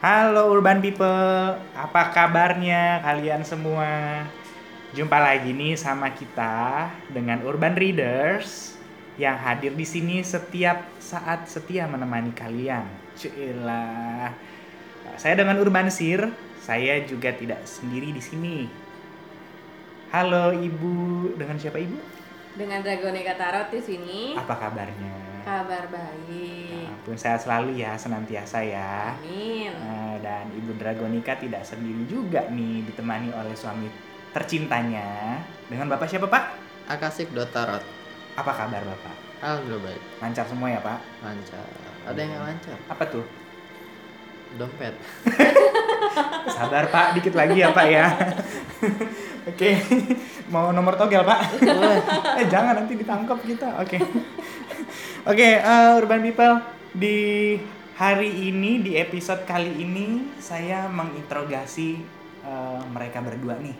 Halo Urban People, apa kabarnya kalian semua? Jumpa lagi nih sama kita dengan Urban Readers yang hadir di sini setiap saat setia menemani kalian. Cuilah. Saya dengan Urban Sir, saya juga tidak sendiri di sini. Halo Ibu, dengan siapa Ibu? Dengan Dragonica Tarot di sini. Apa kabarnya? Kabar baik. Ampun sehat selalu ya, senantiasa ya. Amin. Nah, dan Ibu Dragonika tidak sendiri juga nih ditemani oleh suami tercintanya dengan Bapak siapa Pak? Akasik Dotarot. Apa kabar Bapak? Alhamdulillah baik. Lancar semua ya Pak? Lancar. Ada yang nggak lancar? Apa tuh? Dompet. Sabar Pak, dikit lagi ya Pak ya. Oke, mau nomor togel Pak? eh jangan nanti ditangkap kita. Oke. Oke, eh, Urban People di hari ini di episode kali ini saya menginterogasi eh, mereka berdua nih.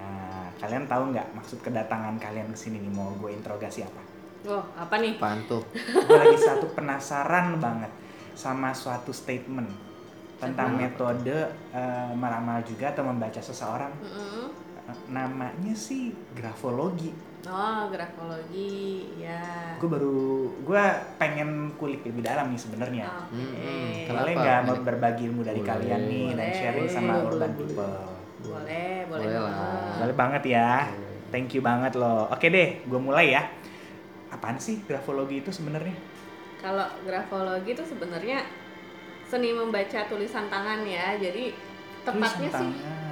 Nah, kalian tahu nggak maksud kedatangan kalian ke sini nih mau gue interogasi apa? Oh, apa nih? Apaan tuh? gue lagi satu penasaran banget sama suatu statement tentang metode eh, meramal juga atau membaca seseorang Mm-mm. Eh, namanya sih grafologi Oh, grafologi. Ya. gue baru gue pengen kulik lebih dalam nih sebenarnya Oke. Mm-mm. boleh Kenapa? nggak mau berbagi ilmu dari Boleh. kalian nih dan Boleh, sharing sama boleh, urban boleh. people Boleh, boleh. Boleh lah. banget. boleh banget ya thank you banget loh oke deh gue mulai ya apaan sih grafologi itu sebenarnya Kalau grafologi itu sebenarnya seni membaca tulisan tangan ya. Jadi tepatnya sih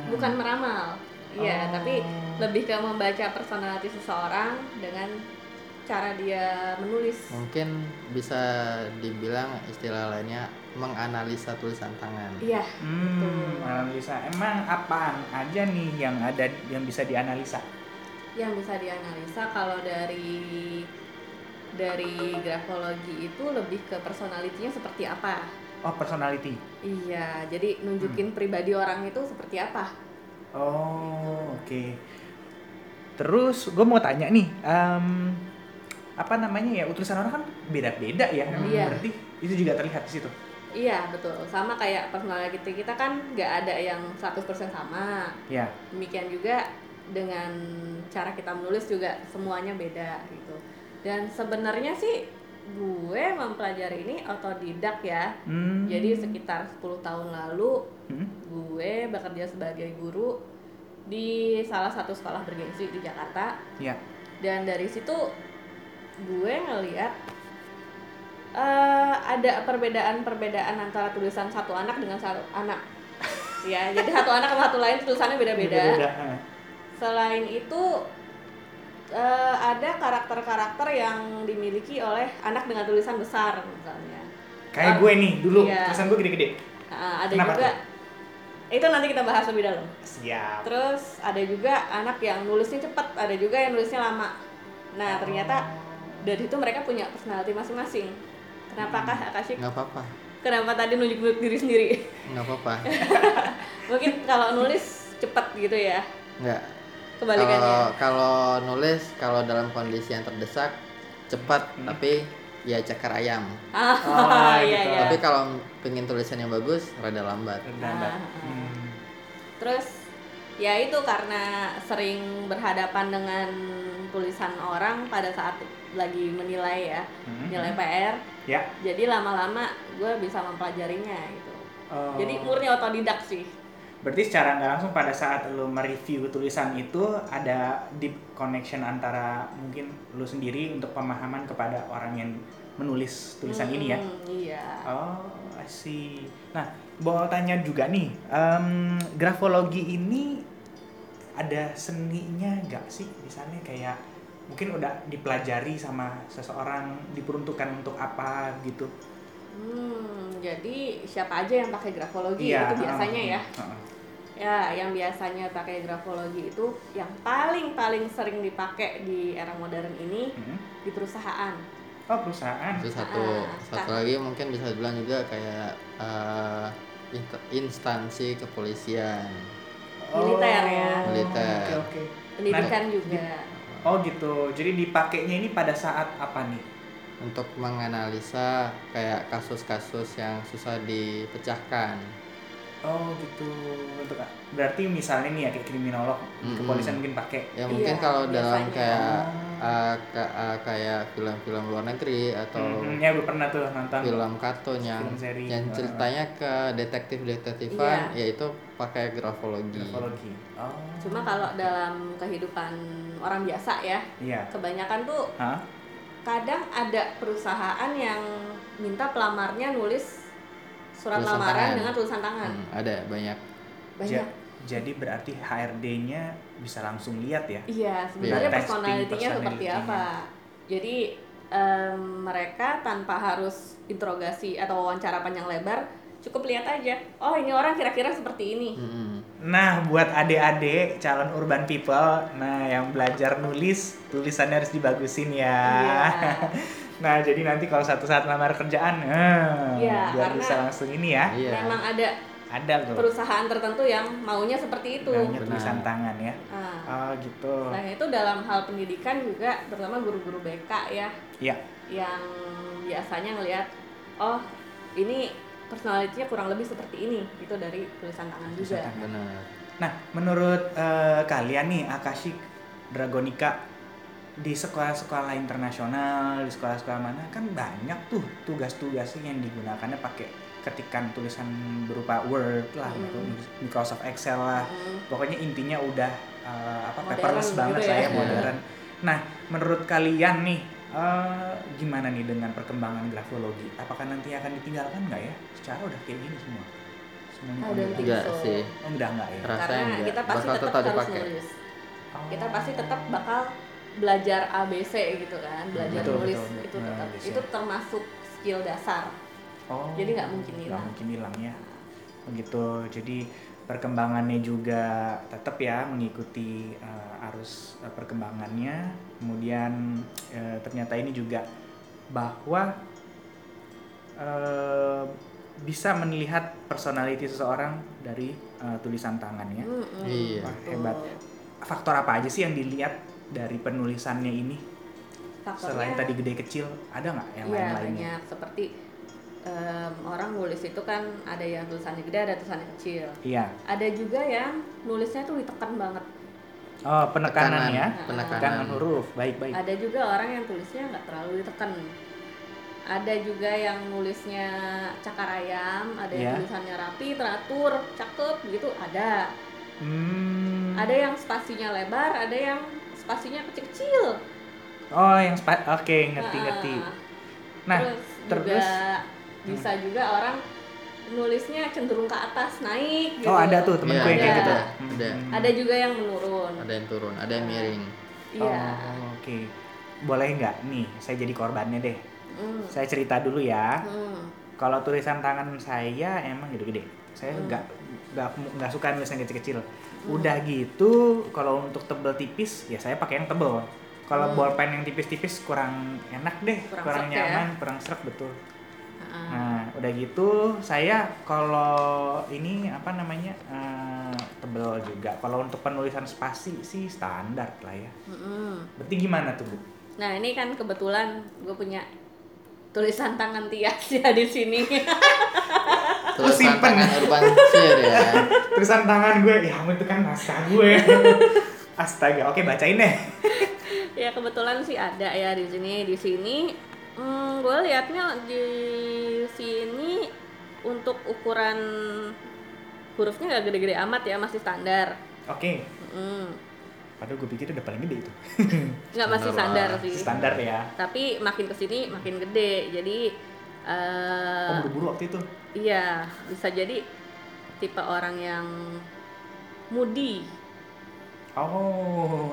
bukan meramal. Iya, Oh. tapi lebih ke membaca personality seseorang dengan cara dia menulis. Mungkin bisa dibilang istilah lainnya menganalisa tulisan tangan. Iya, Hmm, Betul. analisa. Emang apaan aja nih yang ada yang bisa dianalisa? yang bisa dianalisa kalau dari dari grafologi itu lebih ke personalitinya seperti apa. Oh, personality. Iya, jadi nunjukin pribadi orang itu seperti apa. Oh, oke. Terus gue mau tanya nih, em, apa namanya ya? Utusan orang kan beda-beda ya. Iya. Berarti itu juga terlihat di situ. Iya, betul. Sama kayak personality kita kan nggak ada yang 100% sama. Ya. Demikian juga dengan cara kita menulis juga semuanya beda gitu. Dan sebenarnya sih gue mempelajari ini otodidak ya. Hmm. Jadi sekitar 10 tahun lalu Hmm? gue bekerja sebagai guru di salah satu sekolah bergengsi di Jakarta Ya. dan dari situ gue ngeliat eh, ada perbedaan-perbedaan antara tulisan satu anak dengan satu anak ya jadi satu anak sama satu lain tulisannya beda-beda Beda-beda. eh. selain itu eh, ada karakter-karakter yang dimiliki oleh anak dengan tulisan besar misalnya Kayak gue nih dulu, Iya. tulisan gue gede-gede. Nah, ada Kenapa juga itu nanti kita bahas lebih dalam Siap. Terus ada juga anak yang nulisnya cepat, ada juga yang nulisnya lama. Nah ternyata dari itu mereka punya personality masing-masing. Kenapakah Akasik? Nggak apa-apa. Kenapa tadi nunjuk-nunjuk diri sendiri? Nggak apa-apa. Mungkin kalau nulis cepat gitu ya, Nggak. Kebalikannya. Kalau kalau nulis kalau dalam kondisi yang terdesak cepat Hmm. tapi ya cakar ayam. Ah, Oh, iya gitu. iya. Tapi kalau pengen tulisan yang bagus rada lambat. Ah, ah. Hmm. Terus ya itu karena sering berhadapan dengan tulisan orang pada saat lagi menilai ya, Hmm. nilai PR. Ya. Jadi lama-lama gue bisa mempelajarinya gitu. Oh. Jadi murni otodidak sih. Berarti secara nggak langsung pada saat lo mereview tulisan itu ada deep connection antara mungkin lo sendiri untuk pemahaman kepada orang yang menulis tulisan ini ya. Hmm, Iya. Oh, I see. Nah, mau tanya juga nih, em, grafologi ini ada seninya nggak sih? Misalnya kayak mungkin udah dipelajari sama seseorang diperuntukkan untuk apa gitu? Hmm, jadi siapa aja yang pakai grafologi Iya, itu biasanya heeh, ya. heeh. Ya, yang biasanya pakai grafologi itu yang paling paling sering dipakai di era modern ini Hmm. di perusahaan. Oh, perusahaan. Itu satu Ah, satu lagi mungkin bisa dibilang juga kayak inst- instansi kepolisian. Militer ya. Militer. Oke, oke. Pendidikan Nah, juga. Oh gitu. Jadi dipakainya ini pada saat apa nih? untuk menganalisa kayak kasus-kasus yang susah dipecahkan. Oh gitu. Untuk berarti misalnya nih ya kayak kriminolog Mm-mm. kepolisian mungkin pakai. Ya mungkin Iya, kalau dalam biasanya. kayak uh, ka- uh, kayak film-film luar negeri atau Mhm, ya gue pernah tuh nonton. film kartun yang Film seri. yang Uh, ceritanya ke detektif-detektifan Iya. yaitu pakai grafologi. grafologi. Oh. Cuma kalau dalam kehidupan orang biasa ya, Iya. kebanyakan tuh Hah? kadang ada perusahaan yang minta pelamarnya nulis surat Tulisan lamaran tangan. dengan tulisan tangan. Hmm, ada banyak. Banyak. Ja- jadi berarti HRD-nya bisa langsung lihat ya? Iya, sebenarnya Iya. personalitinya seperti apa. Jadi em, mereka tanpa harus interogasi atau wawancara panjang lebar, cukup lihat aja. Oh, ini orang kira-kira seperti ini. Mm-mm. Nah, buat adik-adik calon urban people, nah yang belajar nulis, tulisannya harus dibagusin ya. Iya. nah, jadi nanti kalau satu saat lamar kerjaan, eh, Iya, biar bisa langsung ini ya. Iya. Memang ada Ada tuh. perusahaan tertentu yang maunya seperti itu. Benar. tulisan tangan ya. Nah, Oh, gitu. Selain itu dalam hal pendidikan juga terutama guru-guru BK ya Iya. yang biasanya ngelihat oh ini personalitinya kurang lebih seperti ini itu dari tulisan tangan Tulisan juga. tangan. Benar. Nah, menurut eh, kalian nih, Akashik, Dragonika, di sekolah-sekolah internasional, di sekolah-sekolah mana kan banyak tuh tugas-tugasnya yang digunakannya pakai ketikan tulisan berupa Word lah, Mm. Microsoft Excel lah. Mm. Pokoknya intinya udah eh, apa Modern paperless gitu banget ya. lah ya, Iya. modern. Nah, menurut kalian nih, eh, gimana nih dengan perkembangan grafologi? Apakah nanti akan ditinggalkan nggak ya? Secara udah kayak gini semua. Semuanya think Enggak so. sih. Oh, udah nggak ya? Rasanya Karena enggak. kita pasti Bakal tetap tetap harus dipakai. nulis. Oh. Kita pasti tetap bakal belajar ABC gitu kan, belajar Betul, nulis betul, itu betul. tetap Nulis, itu termasuk skill dasar. Oh, Jadi nggak mungkin nggak hilang. mungkin hilang ya. Begitu. Jadi perkembangannya juga tetap ya mengikuti eh, arus eh, perkembangannya. Kemudian eh, ternyata ini juga bahwa eh, bisa melihat personality seseorang dari eh, tulisan tangannya. Mm-mm, Iya. Wah, hebat. Faktor apa aja sih yang dilihat dari penulisannya ini? Faktornya- Selain tadi gede kecil, ada nggak yang Iya lain-lainnya? banyak seperti em, orang nulis itu kan ada yang tulisannya gede ada tulisannya kecil. Iya. Ada juga yang nulisnya tuh ditekan banget. Oh, penekanan ya. penekanan. Tekanan huruf. Baik, baik. Ada juga orang yang tulisnya nggak terlalu ditekan. Ada juga yang nulisnya cakar ayam, ada yang Iya. tulisannya rapi, teratur, cakep gitu, ada. Hmm. Ada yang spasinya lebar, ada yang spasinya kecil-kecil. Oh, yang spa- oke, ngerti Nah, ngerti. Nah, terus, terus- juga bisa juga orang nulisnya cenderung ke atas naik gitu. Oh, ada tuh temenku Iya, yang kayak ada. gitu. Ada. Hmm. Ada juga yang menurun. Ada yang turun, ada yang miring. Iya. Oh, oke. Boleh nggak nih, saya jadi korbannya deh. Hmm. Saya cerita dulu ya. Hmm. Kalau tulisan tangan saya emang gede-gede. Saya Hmm. nggak nggak nggak suka nulis yang kecil-kecil. Udah gitu, kalau untuk tebel tipis ya saya pakai yang tebel. Kalau Hmm. bolpen yang tipis-tipis kurang enak deh, Kurang kurang, ya. nyaman, kurang serak betul. Ah. Nah, udah gitu saya kalau ini apa namanya eh, tebel juga. Kalau untuk penulisan spasi sih standar lah ya. Mm-mm. Berarti gimana tuh bu? Nah ini kan kebetulan gue punya tulisan tangan Tias ya di sini. Tulisan simpen. tangan urban share ya. Tulisan tangan gue, ya ampun, itu kan naskah gue. Astaga, oke bacain deh. ya kebetulan sih ada ya di sini. Di sini hmm, gue liatnya di sini untuk ukuran hurufnya nggak gede-gede amat ya masih standar. Oke, Mm. padahal gue pikir udah paling gede itu. Nggak masih Standar sih. Standar ya. Tapi makin ke sini makin gede. Jadi eh, Oh, buru-buru waktu itu. Iya, bisa jadi tipe orang yang moody Oh,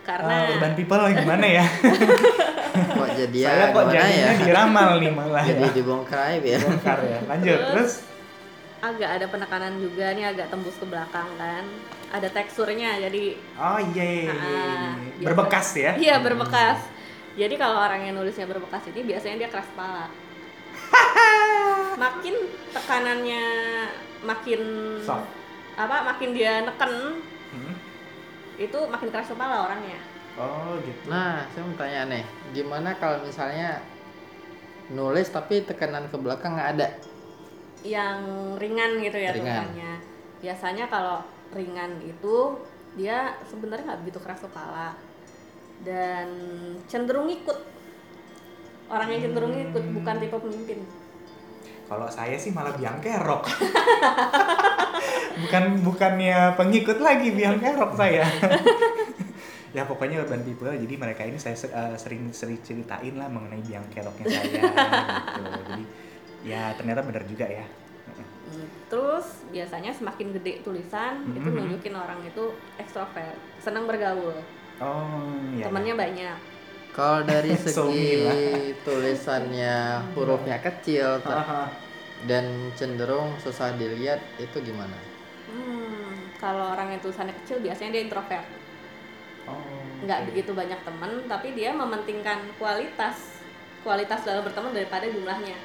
karena ah, urban people gimana ya? Kok jadi ya Saya kok jadinya ya? diramal nih malah Jadi ya. dibongkar aib ya. Bongkar ya. Lanjut, Terus? terus? agak ada penekanan juga nih agak tembus ke belakang kan. Ada teksturnya jadi Oh iya, iya, iya, iya. Ah, biasa. berbekas ya? iya berbekas. Jadi kalau orang yang nulisnya berbekas ini biasanya dia keras kepala. Makin tekanannya makin Soft. apa makin dia neken Hmm. itu makin keras kepala orangnya. Oh gitu. Nah, saya mau tanya nih, gimana kalau misalnya nulis tapi tekanan ke belakang nggak ada yang ringan gitu ya Ringan. tulisannya. Biasanya kalau ringan itu dia sebenarnya nggak begitu keras kepala dan cenderung ikut. Orang yang cenderung ikut bukan tipe pemimpin. Kalau saya sih malah biang kerok. bukan bukannya pengikut lagi biang kerok saya. ya pokoknya urban people jadi mereka ini saya eh, sering sering ceritain lah mengenai biang keroknya saya gitu. Jadi ya ternyata benar juga ya. Hmm, Terus biasanya semakin gede tulisan itu Mhm. nunjukin orang itu ekstrovert, senang bergaul, Oh iya. temannya banyak. Kalau dari segi tulisannya hurufnya kecil dan cenderung susah dilihat itu gimana Hmm, kalau orang yang tulisannya kecil biasanya dia introvert, Oh. nggak begitu banyak teman, tapi dia mementingkan kualitas, kualitas dalam berteman daripada jumlahnya.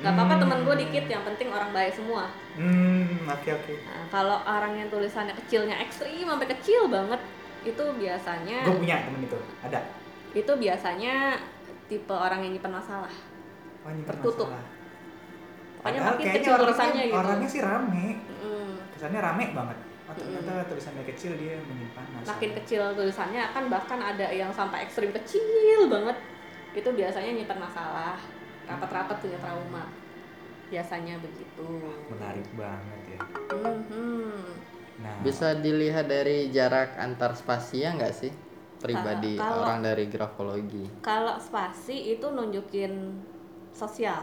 Gak apa-apa Hmm. teman gue dikit, yang penting orang baik semua. Hmm, oke oke. Nah, kalau orang yang tulisannya kecilnya ekstrim sampai kecil banget, itu biasanya Gue punya temen itu, ada. Itu biasanya tipe orang yang nyimpan masalah. Oh, nyimpen Tertutup. masalah. Pokoknya Padahal kayaknya kecil orangnya- tulisannya gitu. Orangnya sih rame, Mm, kesannya rame banget. Oh ternyata tulisannya kecil dia menyimpan masalah. makin kecil tulisannya akan bahkan ada yang sampai ekstrim kecil banget. Itu biasanya nyimpan masalah, rapat-rapat punya trauma. Biasanya begitu. Menarik banget ya. Mhm. Nah, bisa dilihat dari jarak antar spasinya nggak sih pribadi Kalau- orang dari grafologi Kalau spasi itu nunjukin sosial.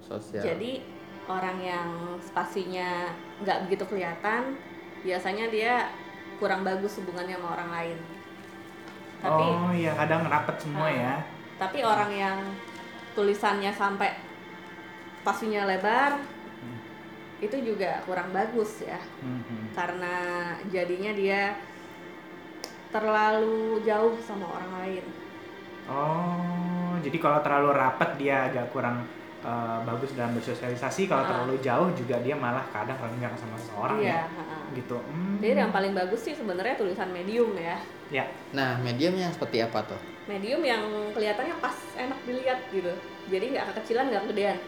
sosial Jadi orang yang spasinya nggak begitu kelihatan, biasanya dia kurang bagus hubungannya sama orang lain. Tapi oh iya kadang rapet semua Ah. ya. tapi orang yang tulisannya sampai spasinya lebar, Hmm. itu juga kurang bagus ya, Mhm. karena jadinya dia terlalu jauh sama orang lain. Oh, jadi kalau terlalu rapet dia agak kurang eh, bagus dalam bersosialisasi. Kalau Ah. terlalu jauh juga dia malah kadang renggang sama seseorang iya. ya. ha-ha. Gitu. Hmm. Jadi yang paling bagus sih sebenarnya tulisan medium ya. Ya. nah mediumnya seperti apa tuh medium yang kelihatannya pas enak dilihat gitu jadi nggak kekecilan nggak kegedean.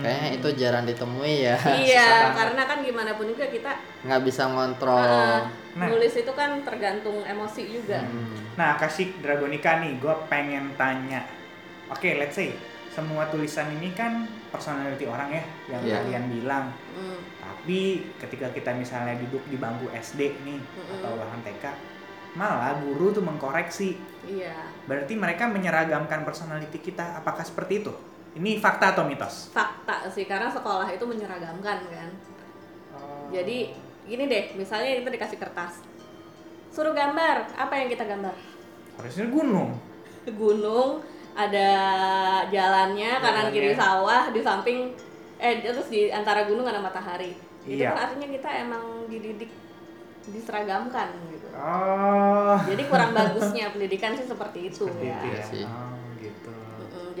Kayaknya itu jarang ditemui ya iya karena kan gimana pun juga kita nggak bisa ngontrol uh, Nah. nulis itu kan tergantung emosi juga Hmm. Nah, kasih Dragonika nih, gue pengen tanya. Oke, let's say semua tulisan ini kan personality orang ya, yang Iya. kalian bilang. Hmm, Tapi ketika kita misalnya duduk di bangku SD nih Mm-mm. atau bahkan TK, malah guru tuh mengkoreksi. iya Berarti mereka menyeragamkan personality kita. Apakah seperti itu? Ini fakta atau mitos? fakta sih karena sekolah itu menyeragamkan kan jadi gini deh misalnya kita dikasih kertas suruh gambar apa yang kita gambar harusnya gunung. gunung ada jalannya kanan Jalannya. kiri sawah di samping eh terus di antara gunung ada matahari itu Iya. kan artinya kita emang dididik diseragamkan gitu Oh. jadi kurang bagusnya pendidikan sih seperti itu Seperti ya itu ya. Iya sih. Oh,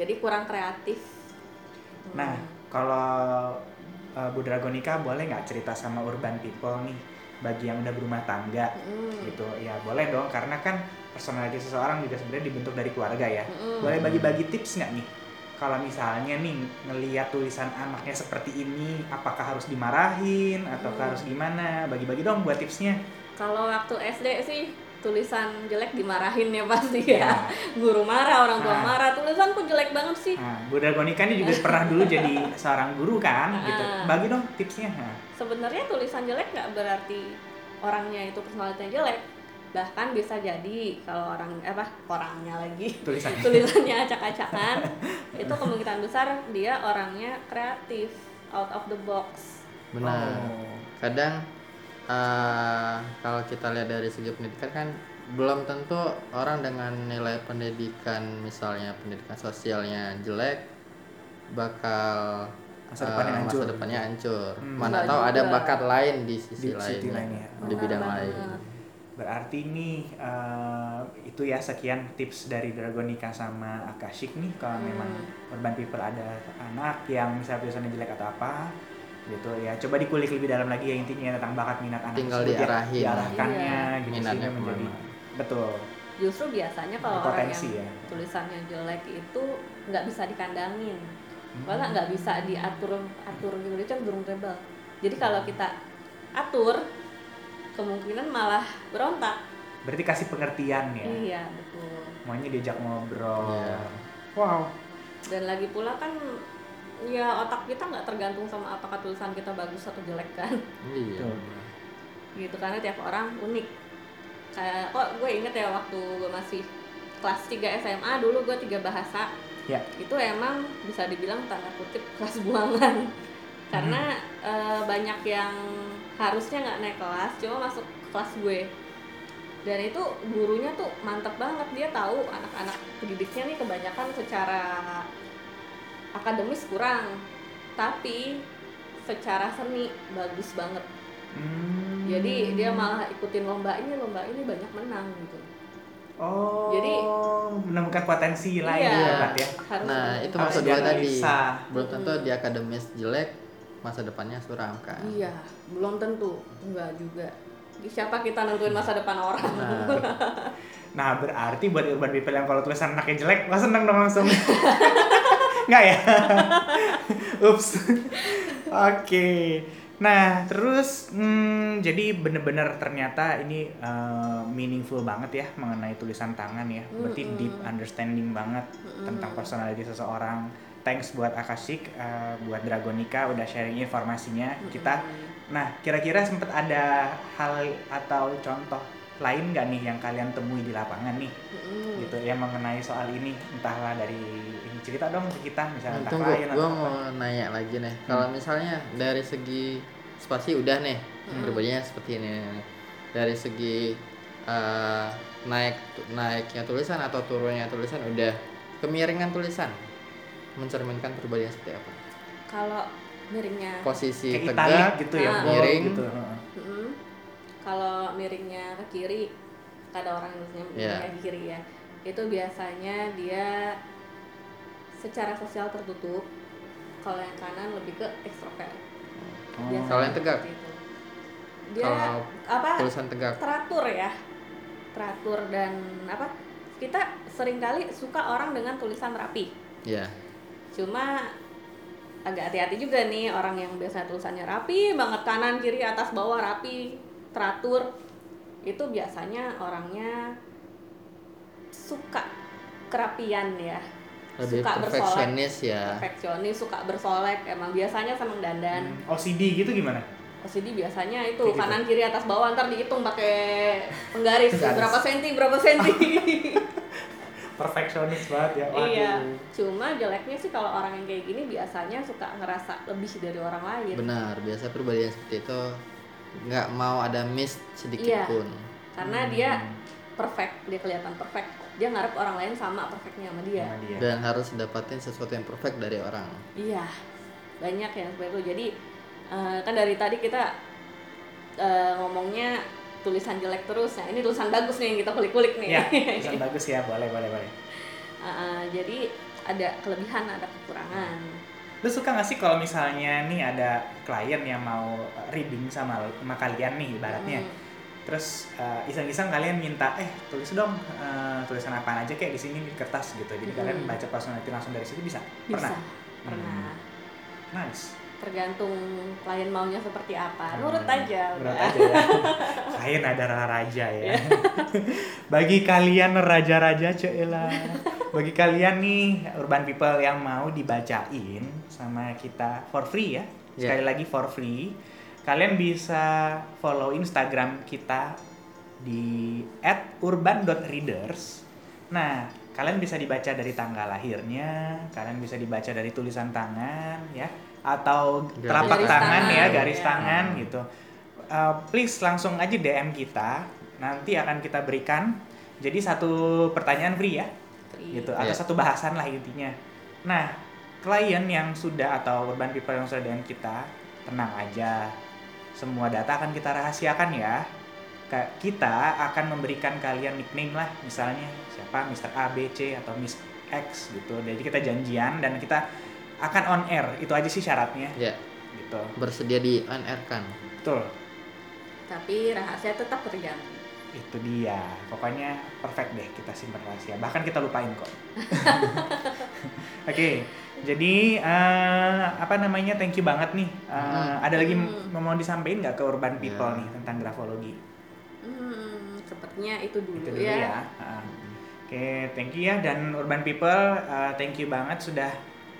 jadi kurang kreatif. Mm. Nah, kalau uh, Bu Dragonika boleh nggak cerita sama urban people nih? Bagi yang udah berumah tangga. Mm. gitu. Ya boleh dong. Karena kan personality seseorang juga sebenarnya dibentuk dari keluarga ya. Mm-mm. boleh bagi-bagi tips nggak nih? Kalau misalnya nih ngelihat tulisan anaknya seperti ini apakah harus dimarahin atau Hmm. harus gimana? Bagi-bagi dong buat tipsnya. Kalau waktu SD sih tulisan jelek dimarahin ya pasti Ya. ya guru marah orang tua Ah. marah tulisanku jelek banget sih. Nah Bu Dragonika ini juga pernah dulu jadi seorang guru kan gitu. Ah. bagi dong tipsnya. Nah, sebenarnya tulisan jelek nggak berarti orangnya itu personalitinya jelek. Bahkan bisa jadi kalau orang eh, apa orangnya lagi. Tulisannya. Tulisannya acak-acakan. Itu kemungkinan besar dia orangnya kreatif out of the box. Benar. Oh. kadang eh, kalau kita lihat dari segi pendidikan kan belum tentu orang dengan nilai pendidikan misalnya pendidikan sosialnya jelek bakal Masa eh, depannya hancur. masa depannya hancur. Hmm. Mana tahu ada juga. bakat lain di sisi Di lain, lain ya. di bidang Benar lain. banget. Berarti nih eh, itu ya sekian tips dari Dragonika sama Akashik nih kalau Hmm. memang urban people ada anak yang misalnya tulisannya jelek atau apa gitu ya coba dikulik lebih dalam lagi ya intinya tentang bakat minat anak Tinggal ya. diarahin. diarahkannya Iya. gitu Minatnya sehingga menjadi ke mana. betul justru biasanya kalau orang yang ya. tulisannya jelek itu nggak bisa dikandangin Hmm. malah nggak bisa diatur atur gitu dia cenderung rebel jadi kalau kita atur kemungkinan malah berontak Berarti kasih pengertian ya. iya betul Maunya diajak ngobrol. Iya. Wow. dan lagi pula kan ya otak kita nggak tergantung sama apakah tulisan kita bagus atau jelek kan. Iya. Gitu karena tiap orang unik. Kayak kok gue inget ya waktu gue masih kelas 3 SMA dulu gue tiga bahasa. Ya. itu emang bisa dibilang tanda kutip kelas buangan. Karena eh, banyak yang harusnya nggak naik kelas cuma masuk ke kelas gue. Dan itu gurunya tuh mantep banget. Dia tahu anak-anak pendidiknya nih kebanyakan secara akademis kurang tapi secara seni bagus banget Hmm. jadi dia malah ikutin lomba ini lomba ini banyak menang gitu Oh. Jadi- menemukan potensi lain Iya. ya, Pak ya. harus nah itu Harus maksud gue tadi belum tentu di akademis jelek masa depannya suram kan iya belum tentu enggak juga siapa kita nentuin masa depan orang nah Nah, berarti buat urban people yang kalau tulisan anaknya jelek, wah seneng dong langsung. Nggak ya? Ups. Oke. Nah, terus hmm, jadi bener-bener ternyata ini eh, meaningful banget ya mengenai tulisan tangan ya. Berarti Mm-mm. deep understanding banget Mm-mm. tentang personality seseorang. Thanks buat Akashik, eh, buat Dragonika udah sharing informasinya kita. Nah, kira-kira sempat ada hal atau contoh lain nggak nih yang kalian temui di lapangan nih Mm-mm. gitu ya mengenai soal ini entahlah dari cerita dong ke kita misalnya entah tunggu klien gue atau mau apa nanya lagi nih kalau misalnya dari segi spasi udah nih Hmm. pribadinya seperti ini dari segi eh, naik naiknya tulisan atau turunnya tulisan udah kemiringan tulisan mencerminkan yang seperti apa kalau miringnya posisi kayak tegak gitu ya Ah. bold Miring. gitu heeh. Mm-mm. kalau miringnya ke kiri ada orang yang miringnya Iya. ke kiri ya itu biasanya dia secara sosial tertutup kalau yang kanan lebih ke ekstrovert. Oh. Biasanya Kalau yang tegak? dia kalau apa tulisan tegak? teratur ya. Teratur dan apa kita sering kali suka orang dengan tulisan rapi. Ya cuma agak hati-hati juga nih orang yang biasa tulisannya rapi banget kanan kiri atas bawah rapi teratur. Itu biasanya orangnya suka kerapian ya lebih suka bersolek. perfeksionis ya. Perfeksionis suka bersolek. Emang biasanya seneng dandan. Hmm, OCD gitu gimana? OCD biasanya itu gitu. kanan kiri atas bawah ntar dihitung pakai penggaris. Penggaris. berapa senti berapa senti. Perfeksionis banget ya waduh. Iya. Cuma jeleknya sih kalau orang yang kayak gini biasanya suka ngerasa lebih dari orang lain. Benar biasa pribadi yang seperti itu. Nggak mau ada miss sedikit Iya. pun. Karena Hmm. dia perfect dia kelihatan perfect dia ngarep orang lain sama perfectnya sama dia. Sama dia. dan harus dapatin sesuatu yang perfect dari orang. Iya banyak yang seperti itu. Jadi eh, kan dari tadi kita eh, ngomongnya tulisan jelek terus. Nah ini tulisan bagus nih yang kita kulik-kulik nih. Ya tulisan bagus ya. Boleh boleh boleh. Eh, eh, jadi ada kelebihan ada kekurangan. Lu suka gak sih kalau misalnya nih ada klien yang mau reading sama sama kalian nih ibaratnya? Hmm, terus eh, iseng-iseng kalian minta eh tulis dong eh, tulisan apa aja kayak di sini di kertas gitu jadi kalian Hmm. baca personality langsung dari situ bisa bisa pernah pernah nice tergantung klien maunya seperti apa Hmm, nurut aja Nurut udah. aja ya. Klien adalah raja ya. Bagi kalian raja-raja Cela. Bagi kalian nih urban people yang mau dibacain sama kita for free ya. Ya. Sekali lagi for free. Kalian bisa follow Instagram kita di @urban.readers. Nah, kalian bisa dibaca dari tanggal lahirnya, kalian bisa dibaca dari tulisan tangan ya atau Garis telapak Garis tangan, ya, tangan, garis ya. tangan gitu. Uh, please langsung aja DM kita, nanti akan kita berikan. Jadi satu pertanyaan free ya, Free. gitu atau Iya. satu bahasan lah intinya. Nah, klien yang sudah atau urban people yang sudah DM kita, tenang aja, semua data akan kita rahasiakan ya. Kita akan memberikan kalian nickname lah, misalnya siapa Mr. A, B, C atau Miss X gitu. Jadi kita janjian dan kita akan on air, itu aja sih syaratnya, ya gitu. bersedia di on air kan Betul. tapi rahasia tetap terjaga Itu dia. Pokoknya perfect deh kita simpan rahasia. Bahkan kita lupain kok. Oke. Jadi eh, apa namanya? Thank you banget nih. Eh, Hmm. Ada lagi Hmm. mau disampaikan nggak ke urban people Ya. nih tentang grafologi? Hmm, sepertinya itu dulu, Itu dulu ya. ya. Ah. Oke, thank you ya dan urban people, eh, thank you banget sudah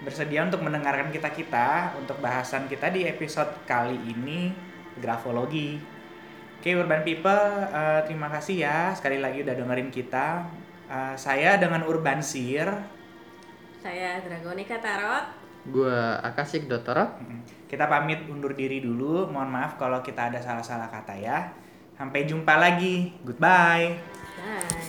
bersedia untuk mendengarkan kita kita untuk bahasan kita di episode kali ini grafologi. Oke, urban people, eh, terima kasih ya sekali lagi udah dengerin kita. Eh, saya dengan Urban Sir. Saya Dragonika Tarot. Gua Akasik Dotoro. Kita pamit undur diri dulu. Mohon maaf kalau kita ada salah-salah kata ya. Sampai jumpa lagi. Goodbye. Bye.